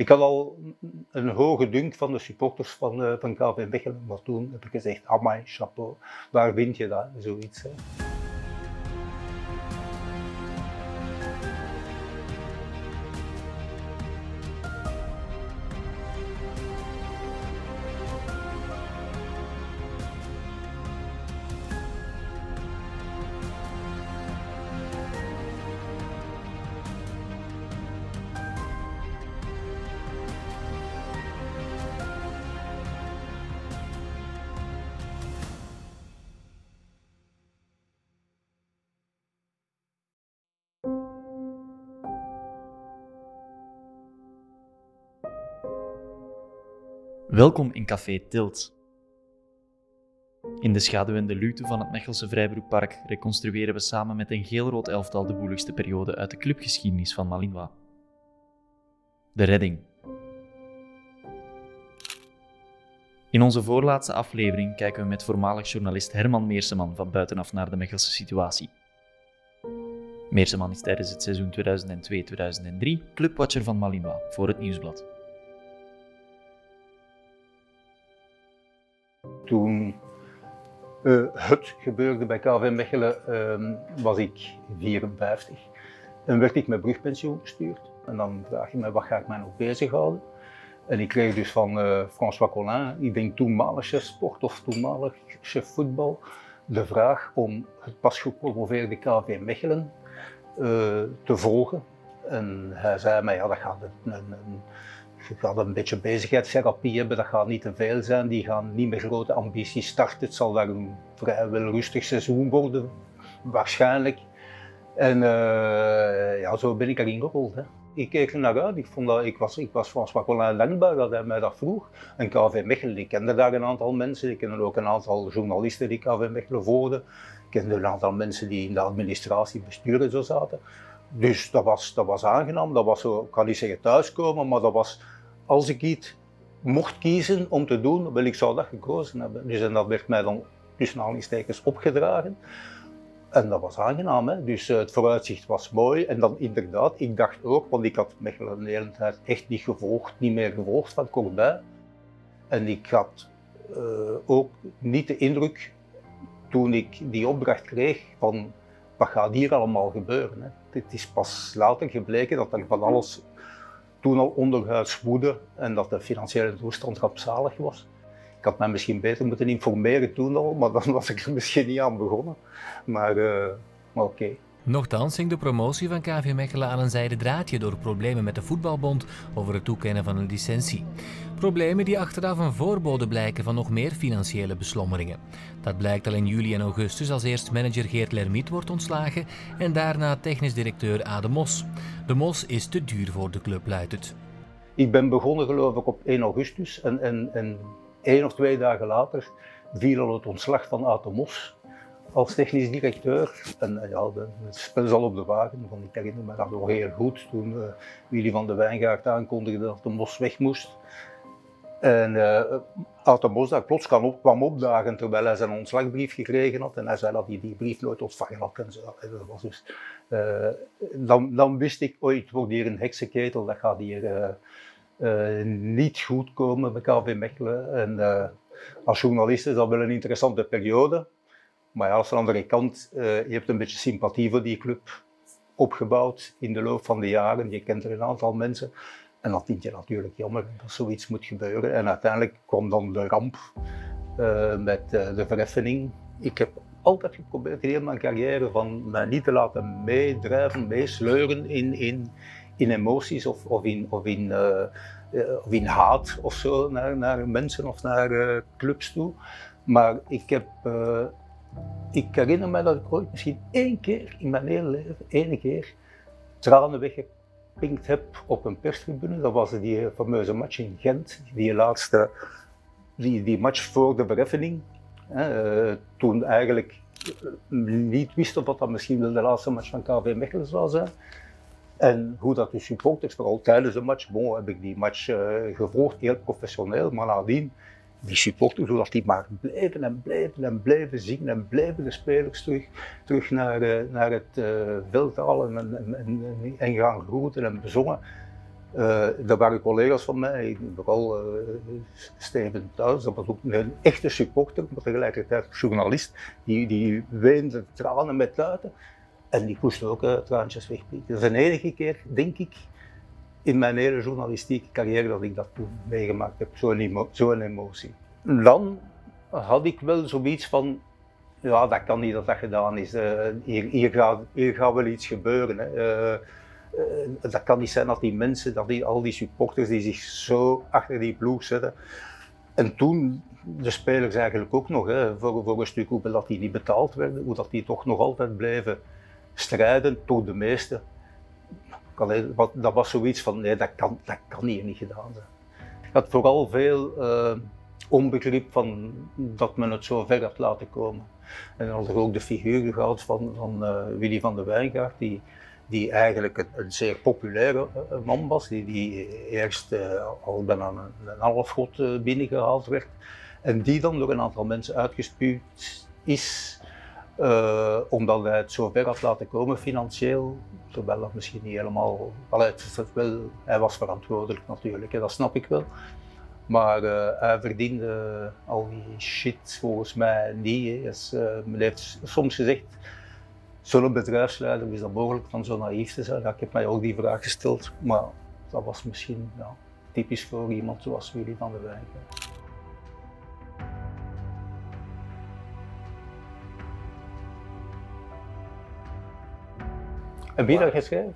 ik had al een hoge dunk van de supporters van, uh, van KV Mechelen, maar toen heb ik gezegd, amai, chapeau, waar vind je dat, zoiets. Welkom in Café Tilt. In de schaduwende luwte van het Mechelse Vrijbroekpark reconstrueren we samen met een geel-rood elftal de woeligste periode uit de clubgeschiedenis van Malinois. De redding. In onze voorlaatste aflevering kijken we met voormalig journalist Herman Meerseman van buitenaf naar de Mechelse situatie. Meerseman is tijdens het seizoen 2002-2003 clubwatcher van Malinois voor het Nieuwsblad. Toen uh, het gebeurde bij KV Mechelen, uh, was ik 54. En werd ik met brugpensioen gestuurd. En dan vraag je me, wat ga ik mij nog bezighouden? En ik kreeg dus van uh, François Collin, ik denk toenmalig chef sport of toenmalig chef voetbal, de vraag om het pas gepromoveerde KV Mechelen uh, te volgen. En hij zei mij, ja, dat gaat een, een, gaat een beetje bezigheidstherapie hebben, dat gaat niet te veel zijn. Die gaan niet met grote ambities starten. Het zal daar een vrijwel rustig seizoen worden, waarschijnlijk. En uh, ja, zo ben ik erin gerold. Hè. Ik keek er naar uit. Ik, vond dat, ik was, ik was dankbaar dat hij mij dat vroeg. En KV Mechelen, ik kende daar een aantal mensen. Ik kende ook een aantal journalisten die KV Mechelen voerden. Ik kende een aantal mensen die in de administratie, besturen zo zaten. Dus dat was, dat was aangenaam. Dat was zo, ik kan niet zeggen thuiskomen, maar dat was als ik iets mocht kiezen om te doen, wel ik zou dat gekozen hebben. Dus en dat werd mij dan tussen aanhalingstekens opgedragen. En dat was aangenaam, hè? dus uh, het vooruitzicht was mooi. En dan inderdaad, ik dacht ook, want ik had Mechelen de hele echt niet gevolgd, niet meer gevolgd van kortbij. En ik had uh, ook niet de indruk, toen ik die opdracht kreeg, van wat gaat hier allemaal gebeuren. Hè? Het is pas later gebleken dat er van alles toen al onderhuids woede en dat de financiële toestand rampzalig was. Ik had mij misschien beter moeten informeren toen al, maar dan was ik er misschien niet aan begonnen. Maar, uh, maar oké. Nochtans hing de promotie van KV Mechelen aan een zijde draadje door problemen met de voetbalbond over het toekennen van een licentie. Problemen die achteraf een voorbode blijken van nog meer financiële beslommeringen. Dat blijkt al in juli en augustus als eerst manager Geert Lermiet wordt ontslagen en daarna technisch directeur Ade Mos. De Mos is te duur voor de club, luidt het. Ik ben begonnen geloof ik op 1 augustus en, en, één of twee dagen later viel al het ontslag van Ade Mos als technisch directeur. En ja, het spel al op de wagen, want ik herinner me dat nog heel goed toen uh, Willy van de Wijngaard aankondigde dat de Mos weg moest. En uh, uit de Mos dat plots op, kwam opdagen terwijl hij zijn ontslagbrief gekregen had. En hij zei dat hij die brief nooit ontvangen had. En zo. Dat was dus, dan, dan wist ik, ooit het wordt hier een heksenketel, dat gaat hier niet goed komen bij KV Mechelen. En als journalist is dat wel een interessante periode. Maar ja, aan de andere kant, uh, je hebt een beetje sympathie voor die club opgebouwd in de loop van de jaren. Je kent er een aantal mensen. En dat vind je natuurlijk jammer dat zoiets moet gebeuren. En uiteindelijk kwam dan de ramp uh, met uh, de verheffening. Ik heb altijd geprobeerd in mijn carrière van mij niet te laten meedrijven, meesleuren in, in, in emoties of, of, in, of, in, of in haat of zo naar, naar mensen of naar clubs toe. Maar ik heb ik herinner me dat ik ooit misschien één keer in mijn hele leven, één keer, tranen weggepinkt heb op een perstribune. Dat was die fameuze match in Gent, die laatste, die, die match voor de verheffening. Hè, toen eigenlijk niet wisten of dat misschien wel de laatste match van KV Mechelen zou zijn. En hoe dat de supporters, vooral tijdens de match, bon, heb ik die match gevolgd, heel professioneel, maar nadien die supporters, zodat die maar bleven en bleven en bleven zingen en bleven de spelers terug, terug naar, uh, naar het uh, veld halen en, en, en, gaan groeten en bezongen. Uh, dat waren collega's van mij, vooral uh, Steven Thuis, dat was ook een echte supporter, maar tegelijkertijd journalist, die, die weende tranen met luiten en die moest ook uh, traantjes wegpieken. Dat is de enige keer, denk ik, in mijn hele journalistieke carrière dat ik dat toen meegemaakt heb, zo'n zo emotie. Dan had ik wel zoiets van, ja, dat kan niet dat dat gedaan is. hier, hier, gaat, hier gaat wel iets gebeuren. Hè. Uh, dat kan niet zijn dat die mensen, dat die, al die supporters die zich zo achter die ploeg zetten. En toen de spelers eigenlijk ook nog, hè, voor, voor een stuk hoeveel dat die niet betaald werden, hoe dat die toch nog altijd blijven strijden, tot de meeste. Dat was zoiets van, nee, dat kan, dat kan hier niet gedaan zijn. Ik had vooral veel uh, onbegrip van dat men het zo ver had laten komen. En dan had er ook de figuur gehad van, van uh, Willy van der Wijngaard, die, die eigenlijk een, zeer populaire uh, man was, die, die eerst uh, al bijna een, een halfgod binnengehaald werd en die dan door een aantal mensen uitgespuwd is omdat hij het zo ver had laten komen financieel, terwijl dat misschien niet helemaal, wel, hij was verantwoordelijk natuurlijk, hè, dat snap ik wel. Maar hij verdiende al die shit volgens mij niet. Dus, men heeft soms gezegd, zo'n bedrijfsleider, is dat mogelijk van zo naïef te zijn? Ik heb mij ook die vraag gesteld, maar dat was misschien typisch voor iemand zoals Willy van der Wijk. Wie dat geschreven?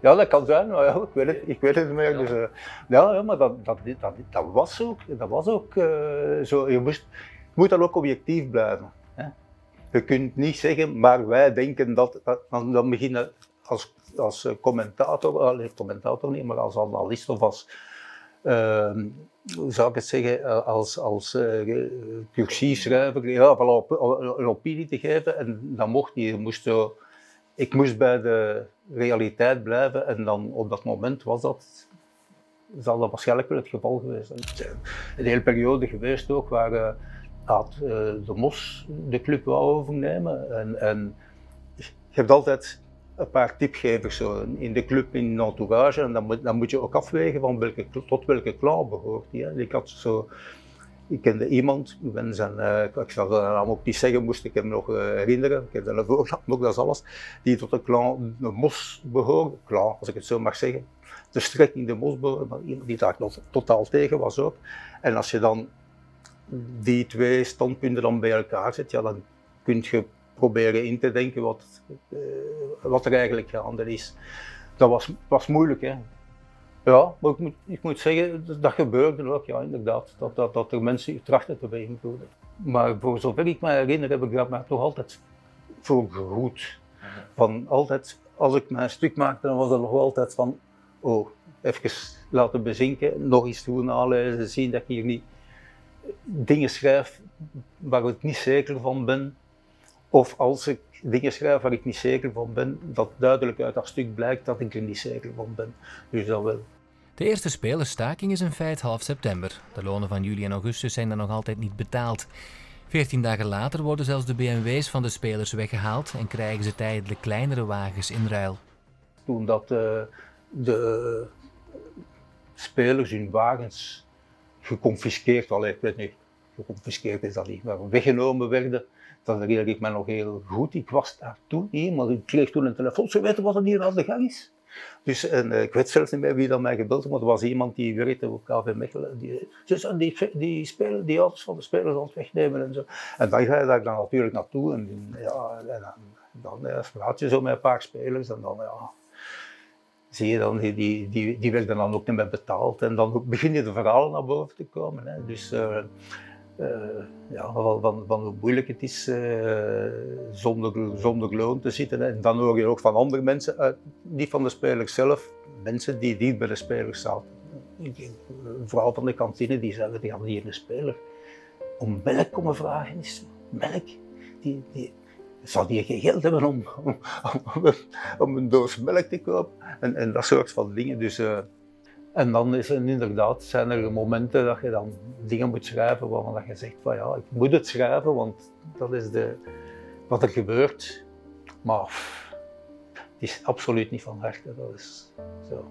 Ja, dat kan zijn, maar ja, ik, weet het, ik weet het niet meer. Dus, uh, ja, ja, maar dat, dat, dat, dat, was ook, dat was ook uh, zo. Je, moest, je moet dan ook objectief blijven. Je kunt niet zeggen, maar wij denken dat, dat dan, dan beginnen als, als commentator, alleen commentator niet, maar als analist of als, uh, hoe zou ik het zeggen, als, als uh, cursieschrijver, ja, op, een opinie te geven. En dan mocht je, je moest zo, ik moest bij de realiteit blijven en dan op dat moment was dat, zal dat waarschijnlijk wel het geval geweest zijn. Een hele periode geweest ook waar uh, had uh, de Mos de club wou overnemen. En, en je hebt altijd een paar tipgevers zo, in de club, in de entourage. En dan moet, dan moet je ook afwegen van welke, tot welke clan behoort die. Ik had zo... Ik kende iemand, ik, zal zijn naam ook niet zeggen, moest ik hem nog uh, herinneren, ik heb zijn voornaam nog, dat is alles, die tot de clan de Mos behoorde, clan als ik het zo mag zeggen, de strekking de Mos behoorde, maar iemand die daar totaal tegen was ook. En als je dan die twee standpunten dan bij elkaar zet, ja, dan kun je proberen in te denken wat, uh, wat er eigenlijk gaande is. Dat was, was moeilijk, hè. Ja, maar ik moet, zeggen, dat gebeurde ook, ja, inderdaad. Dat, dat, dat er mensen trachten te beïnvloeden. Maar voor zover ik me herinner, heb ik daar maar toch altijd voor geroet. Van altijd, als ik mijn stuk maakte, dan was er nog altijd van, oh, even laten bezinken, nog eens doen nalezen, zien dat ik hier niet dingen schrijf waar ik niet zeker van ben, of als ik dingen schrijf waar ik niet zeker van ben, dat duidelijk uit dat stuk blijkt dat ik er niet zeker van ben. Dus dat wel. De eerste spelerstaking is in feite half september. De lonen van juli en augustus zijn dan nog altijd niet betaald. Veertien dagen later worden zelfs de BMW's van de spelers weggehaald en krijgen ze tijdelijk kleinere wagens in ruil. Toen dat uh, de spelers hun wagens geconfiskeerd, allee, ik weet niet, geconfiskeerd is dat niet, maar weggenomen werden. Dat herinner ik me nog heel goed. Ik was daar toen niet, maar ik kreeg toen een telefoon. Ze weten wat er hier aan de gang is. Dus en, uh, ik weet zelfs niet meer wie dat mij gebeld heeft, maar er was iemand die werkte op KV Mechelen. Die, dus, die, die, spelen, die auto's van de spelers aan het wegnemen en zo. En dan ga je daar dan natuurlijk naartoe en, ja, en dan, dan praat je zo met een paar spelers en dan ja, zie je dan, die, die, die, die werden dan ook niet meer betaald. En dan begin je de verhalen naar boven te komen. Hè. Dus uh, ja, van, van, hoe moeilijk het is uh, zonder, zonder loon te zitten. En dan hoor je ook van andere mensen, uit, niet van de spelers zelf, mensen die niet bij de spelers zaten. Vooral van de kantine, die zeiden, die hier een speler om melk komen vragen. Is melk? Die, die, zou die geen geld hebben om, om, om, een doos melk te kopen en, en dat soort van dingen. Dus, en dan is er inderdaad, zijn er momenten dat je dan dingen moet schrijven waarvan dat je zegt van ja, ik moet het schrijven, want dat is de, wat er gebeurt. Maar het is absoluut niet van harte, dat is zo.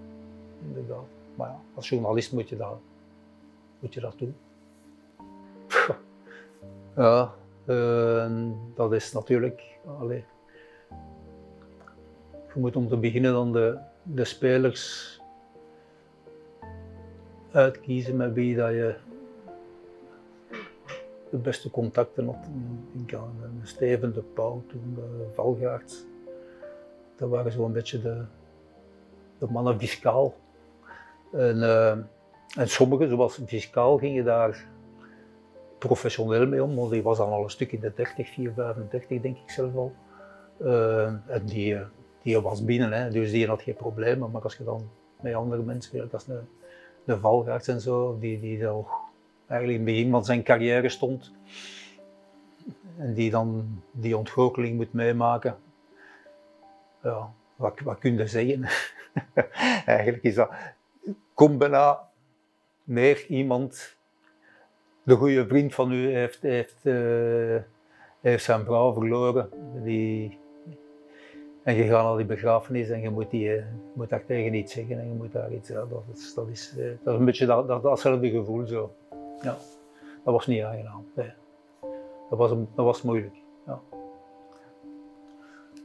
inderdaad. Maar ja, als journalist moet je dat, moet je dat doen. Ja, uh, dat is natuurlijk. Allez, je moet om te beginnen dan de, de spelers uitkiezen met wie dat je de beste contacten had. Ik aan Steven de Pauw, toen de Valgaard. Dat waren zo'n beetje de, de mannen fiscaal. En, uh, en sommigen, zoals fiscaal, gingen daar professioneel mee om, want die was dan al een stuk in de 30, 4, 35 denk ik zelf al. En die, die was binnen, hè, dus die had geen problemen. Maar als je dan met andere mensen werkt, als de, de Valgaards en zo, die, die al eigenlijk in het begin van zijn carrière stond. En die dan die ontgoocheling moet meemaken. Ja, wat, wat kun je zeggen? eigenlijk is dat, kom bijna meer iemand, de goede vriend van u heeft, heeft, uh, heeft zijn vrouw verloren. Die, en je gaat naar die begrafenis en je moet, die, uh, moet daar tegen iets zeggen en je moet daar iets. Dat, is, dat, is, uh, dat is een beetje dat, dat, datzelfde gevoel zo. Ja, dat was niet aangenaam. Nee. Dat, was, dat was moeilijk. Ja.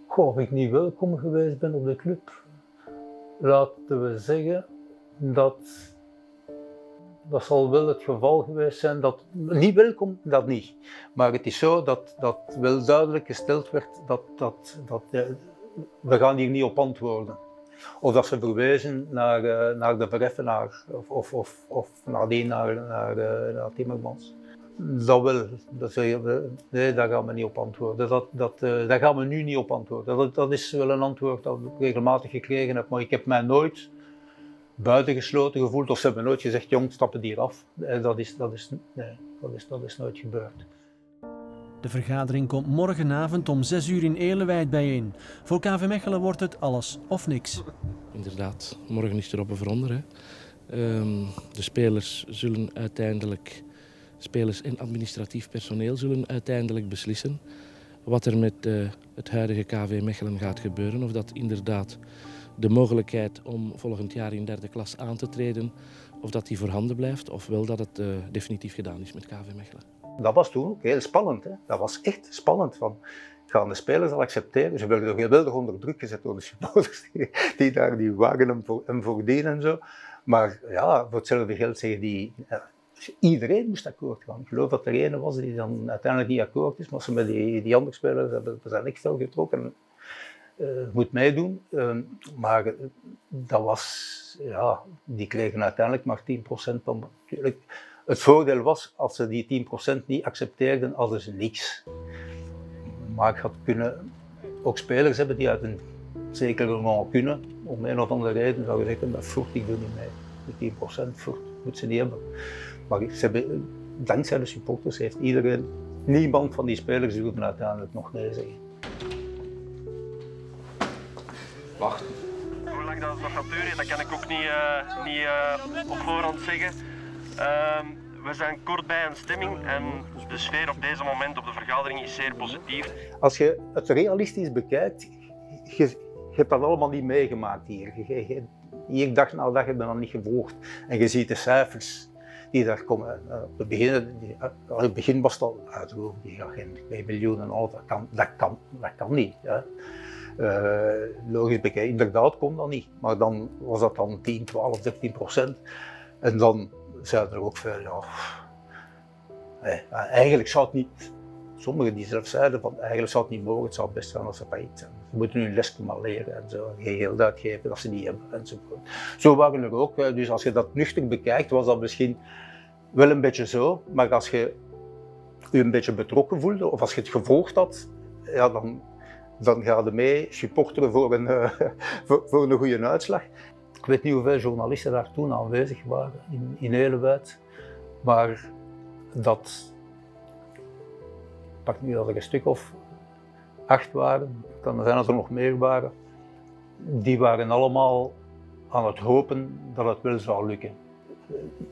Goh, of ik niet welkom geweest ben op de club, laten we zeggen dat dat zal wel het geval geweest zijn dat niet welkom, dat niet. Maar het is zo dat, dat wel duidelijk gesteld werd dat, dat, dat we gaan hier niet op antwoorden. Of dat ze verwijzen naar, uh, naar de vereffenaar of, of, of, of nadien naar, naar, uh, naar Timmermans. Dat wel, dat nee, daar gaan we niet op antwoorden. Dat, dat, uh, daar gaan we nu niet op antwoorden. Dat, is wel een antwoord dat ik regelmatig gekregen heb, maar ik heb mij nooit buitengesloten gevoeld of ze hebben nooit gezegd, jong, stappen hier af. Dat is, dat is, dat is, dat is nooit gebeurd. De vergadering komt morgenavond om 6 uur in Elewijd bijeen. Voor KV Mechelen wordt het alles of niks. Inderdaad, morgen is er op een veronder. Hè. Um, de spelers zullen uiteindelijk, spelers en administratief personeel zullen uiteindelijk beslissen wat er met uh, het huidige KV Mechelen gaat gebeuren. Of dat inderdaad de mogelijkheid om volgend jaar in derde klas aan te treden, of dat die voorhanden blijft, ofwel dat het uh, definitief gedaan is met KV Mechelen. Dat was toen ook heel spannend. Hè? Dat was echt spannend. Van, gaan de spelers al accepteren? Ze werden geweldig onder druk gezet door de supporters die, daar die wagen hem, voor, voordien en zo. Maar ja, voor hetzelfde geld zeggen die... Iedereen moest akkoord gaan. Ik geloof dat er ene was die dan uiteindelijk niet akkoord is, maar ze met die, andere spelers hebben, zijn niks getrokken. Uh, moet meedoen. Uh, maar dat was, ja, die kregen uiteindelijk maar 10% van. Natuurlijk, het voordeel was, als ze die 10% niet accepteerden, hadden ze niks. Maar ik had kunnen ook spelers hebben die uit een zekere normaal kunnen, om een of andere reden zou zeggen, dat voert ik doe niet mee. De 10% voert moet ze niet hebben. Maar ze hebben, dankzij de supporters heeft iedereen, niemand van die spelers durfde uiteindelijk nog nee zeggen. Wacht. Hoe lang dat nog gaat duren, dat kan ik ook niet, uh, niet uh, op voorhand zeggen. Uh, we zijn kort bij een stemming en de sfeer op deze moment op de vergadering is zeer positief. Als je het realistisch bekijkt, je, hebt dat allemaal niet meegemaakt hier. Je, je, hier dag na dag heb je dat niet gevolgd. En je ziet de cijfers die daar komen. Uh, het, begin, uh, het begin was het al uitgevoerd, die agent, 2 miljoen en al, dat kan, dat kan, dat kan niet. Uh, logisch bekijken, inderdaad kon dat niet. Maar dan was dat dan 10, 12, 13 procent. En dan zeiden er ook veel, ja, nee, eigenlijk zou het niet, sommigen die zelf zeiden van eigenlijk zou het niet mogen, het zou best zijn als ze failliet zijn. Ze moeten een les maar leren en zo, geen geld uitgeven dat ze niet hebben enzovoort. Zo waren er ook, dus als je dat nuchter bekijkt, was dat misschien wel een beetje zo, maar als je je een beetje betrokken voelde of als je het gevolgd had, ja, dan, dan ga je mee supporteren voor een, voor, voor een goede uitslag. Ik weet niet hoeveel journalisten daar toen aanwezig waren in, in Elewijd, maar dat, pak nu dat er een stuk of acht waren, dan zijn er nog meer waren, die waren allemaal aan het hopen dat het wel zou lukken.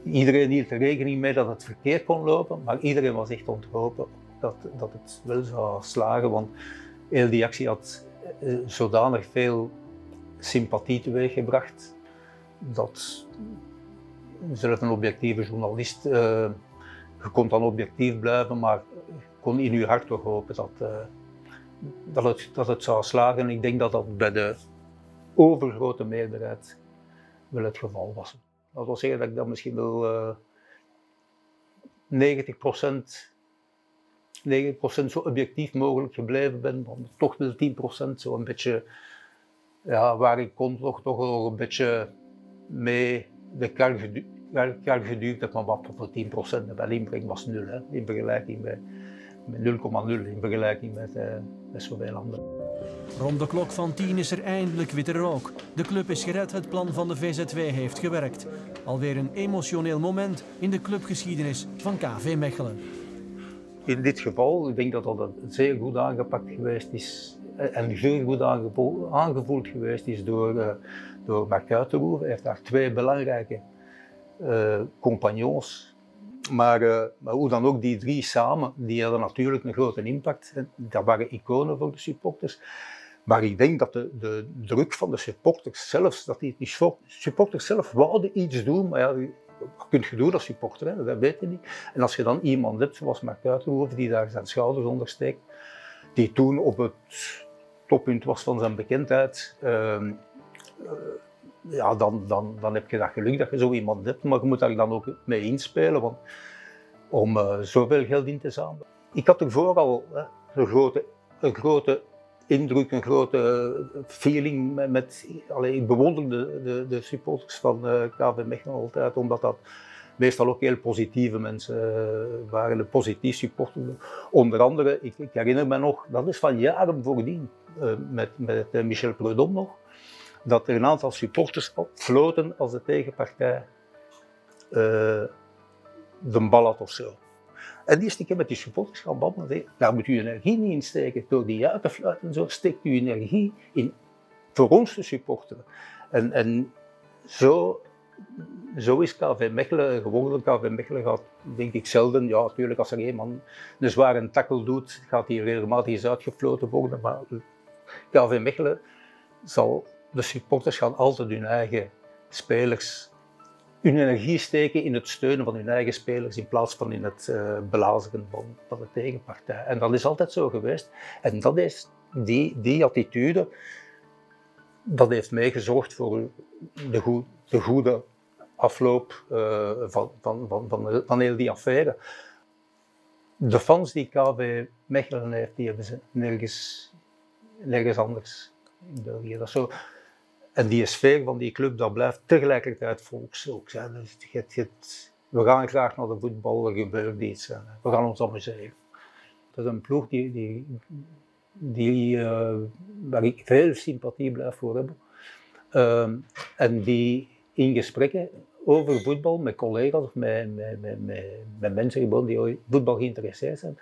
Iedereen hield er rekening mee dat het verkeerd kon lopen, maar iedereen was echt onthopen dat, dat het wel zou slagen, want heel die actie had eh, zodanig veel sympathie teweeggebracht dat zelf een objectieve journalist, uh, je kon dan objectief blijven, maar kon in je hart toch hopen dat, uh, dat, het, dat het zou slagen. Ik denk dat dat bij de overgrote meerderheid wel het geval was. Dat wil zeggen dat ik dat misschien wel uh, 90 90% zo objectief mogelijk gebleven ben, maar toch wel 10% zo een beetje, ja, waar ik kon toch, toch wel een beetje mee de kar, gedu kar geduwd heb, maar wat voor 10%. En bij inbreng was nul, hè, in vergelijking met, met 0,0 in vergelijking met, uh, met zoveel anderen. Rond de klok van 10 is er eindelijk witte rook. De club is gered, het plan van de VZW heeft gewerkt. Alweer een emotioneel moment in de clubgeschiedenis van KV Mechelen in dit geval, ik denk dat dat zeer goed aangepakt geweest is eh, en zeer goed aangevoeld geweest is door, uh, door Mark Uiterhoeven. Hij heeft daar twee belangrijke uh, compagnons. Maar, uh, maar, hoe dan ook, die drie samen, die hadden natuurlijk een grote impact. Dat waren iconen voor de supporters. Maar ik denk dat de, de druk van de supporters zelfs, dat die, supporters zelf wouden iets doen, maar ja, wat kun je doen als supporter, hè? dat weet je niet. En als je dan iemand hebt, zoals Mark Uiterhoven, die daar zijn schouders onder steekt, die toen op het toppunt was van zijn bekendheid, uh, ja, dan, dan, dan heb je dat geluk dat je zo iemand hebt, maar je moet daar dan ook mee inspelen want, om uh, zoveel geld in te zamelen. Ik had ervoor al een, grote, een grote indruk, een grote feeling met, met ik bewonderde de, de, supporters van uh, eh, KV Mechelen altijd, omdat dat meestal ook heel positieve mensen waren, een positief supporter. Onder andere, ik, ik, herinner me nog, dat is van jaren voordien, met, met Michel Prudhomme nog, dat er een aantal supporters floten als de tegenpartij de bal had of zo. En die is een met die supporters gaan babbelen. Daar moet u energie niet in steken. Door die uit te fluiten en zo steekt u energie in voor ons te supporteren. En, en zo, zo is KV Mechelen geworden. KV Mechelen gaat, denk ik, zelden, ja natuurlijk als er iemand een zware tackle doet, gaat hij regelmatig eens uitgefloten worden. Maar KV Mechelen zal, de supporters gaan altijd hun eigen spelers hun energie steken in het steunen van hun eigen spelers in plaats van in het uh, belazigen van, van de tegenpartij. En dat is altijd zo geweest. En dat is die, die attitude, dat heeft meegezorgd voor de, de goede afloop uh, van, van, van, van, heel die affaire. De fans die KV Mechelen heeft, die hebben ze nergens, nergens anders. Dat is zo, en die sfeer van die club, dat blijft tegelijkertijd volks ook. Dus het, het, we gaan graag naar de voetbal, er gebeurt iets. We gaan ons amuseren. Dat is een ploeg die, die, die, uh, waar ik veel sympathie blijf voor hebben. Uh, en die in gesprekken over voetbal met collega's met, met, met, met mensen die voetbal geïnteresseerd zijn,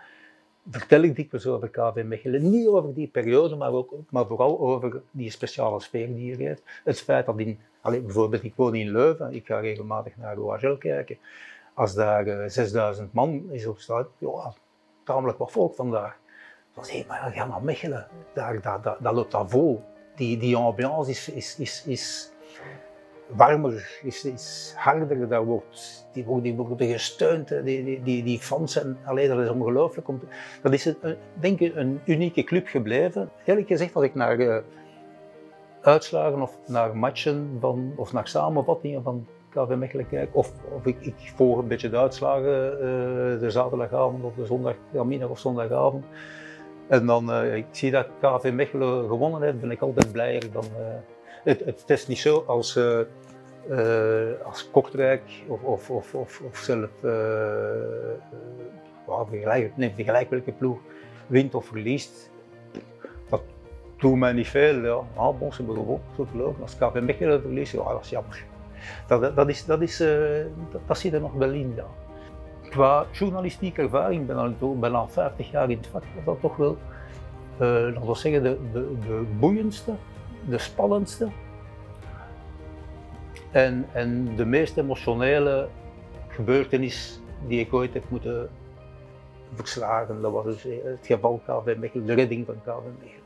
vertel ik dikwijls over KV Mechelen. Niet over die periode, maar, ook, maar vooral over die speciale sfeer die er is. Het feit dat in, allez, bijvoorbeeld ik woon in Leuven, ik ga regelmatig naar OHL kijken. Als daar uh, eh, 6000 man is op straat, ja, tamelijk wat volk vandaag. Dan zeg maar ga naar Mechelen, daar, daar, daar, daar loopt dat vol. Die, die ambiance is, is, is, is warmer, is, is harder, daar wordt, die, die worden gesteund, die, die, die, die fans zijn, alleen dat is ongelooflijk. Dat is een, denk ik een unieke club gebleven. Eerlijk gezegd, als ik naar uh, uitslagen of naar matchen van, of naar samenvattingen van KV Mechelen kijk, of, of ik, ik volg een beetje de uitslagen uh, de zaterdagavond of de zondagmiddag of zondagavond. En dan uh, ik zie dat KV Mechelen gewonnen heeft, ben ik altijd blijer dan het, het, is niet zo als, uh, als Kortrijk of, of, of, of, of zelf uh, vergelijk, nee, welke ploeg wint of verliest. Dat doet mij niet veel. Ja. Ah, bon, ze hebben gewonnen, zo te lopen. Als KV Mechelen verliest, ja, dat is jammer. Dat, is, dat, is, dat, dat zit er nog wel in. Qua journalistieke ervaring, ik ben al, ben al 50 jaar in het vak, dat dat toch wel, uh, we zeggen, de, de, de boeiendste de spannendste en, en de meest emotionele gebeurtenis die ik ooit heb moeten verslagen. Dat was dus het geval KV Mechelen, de redding van KV Mechelen.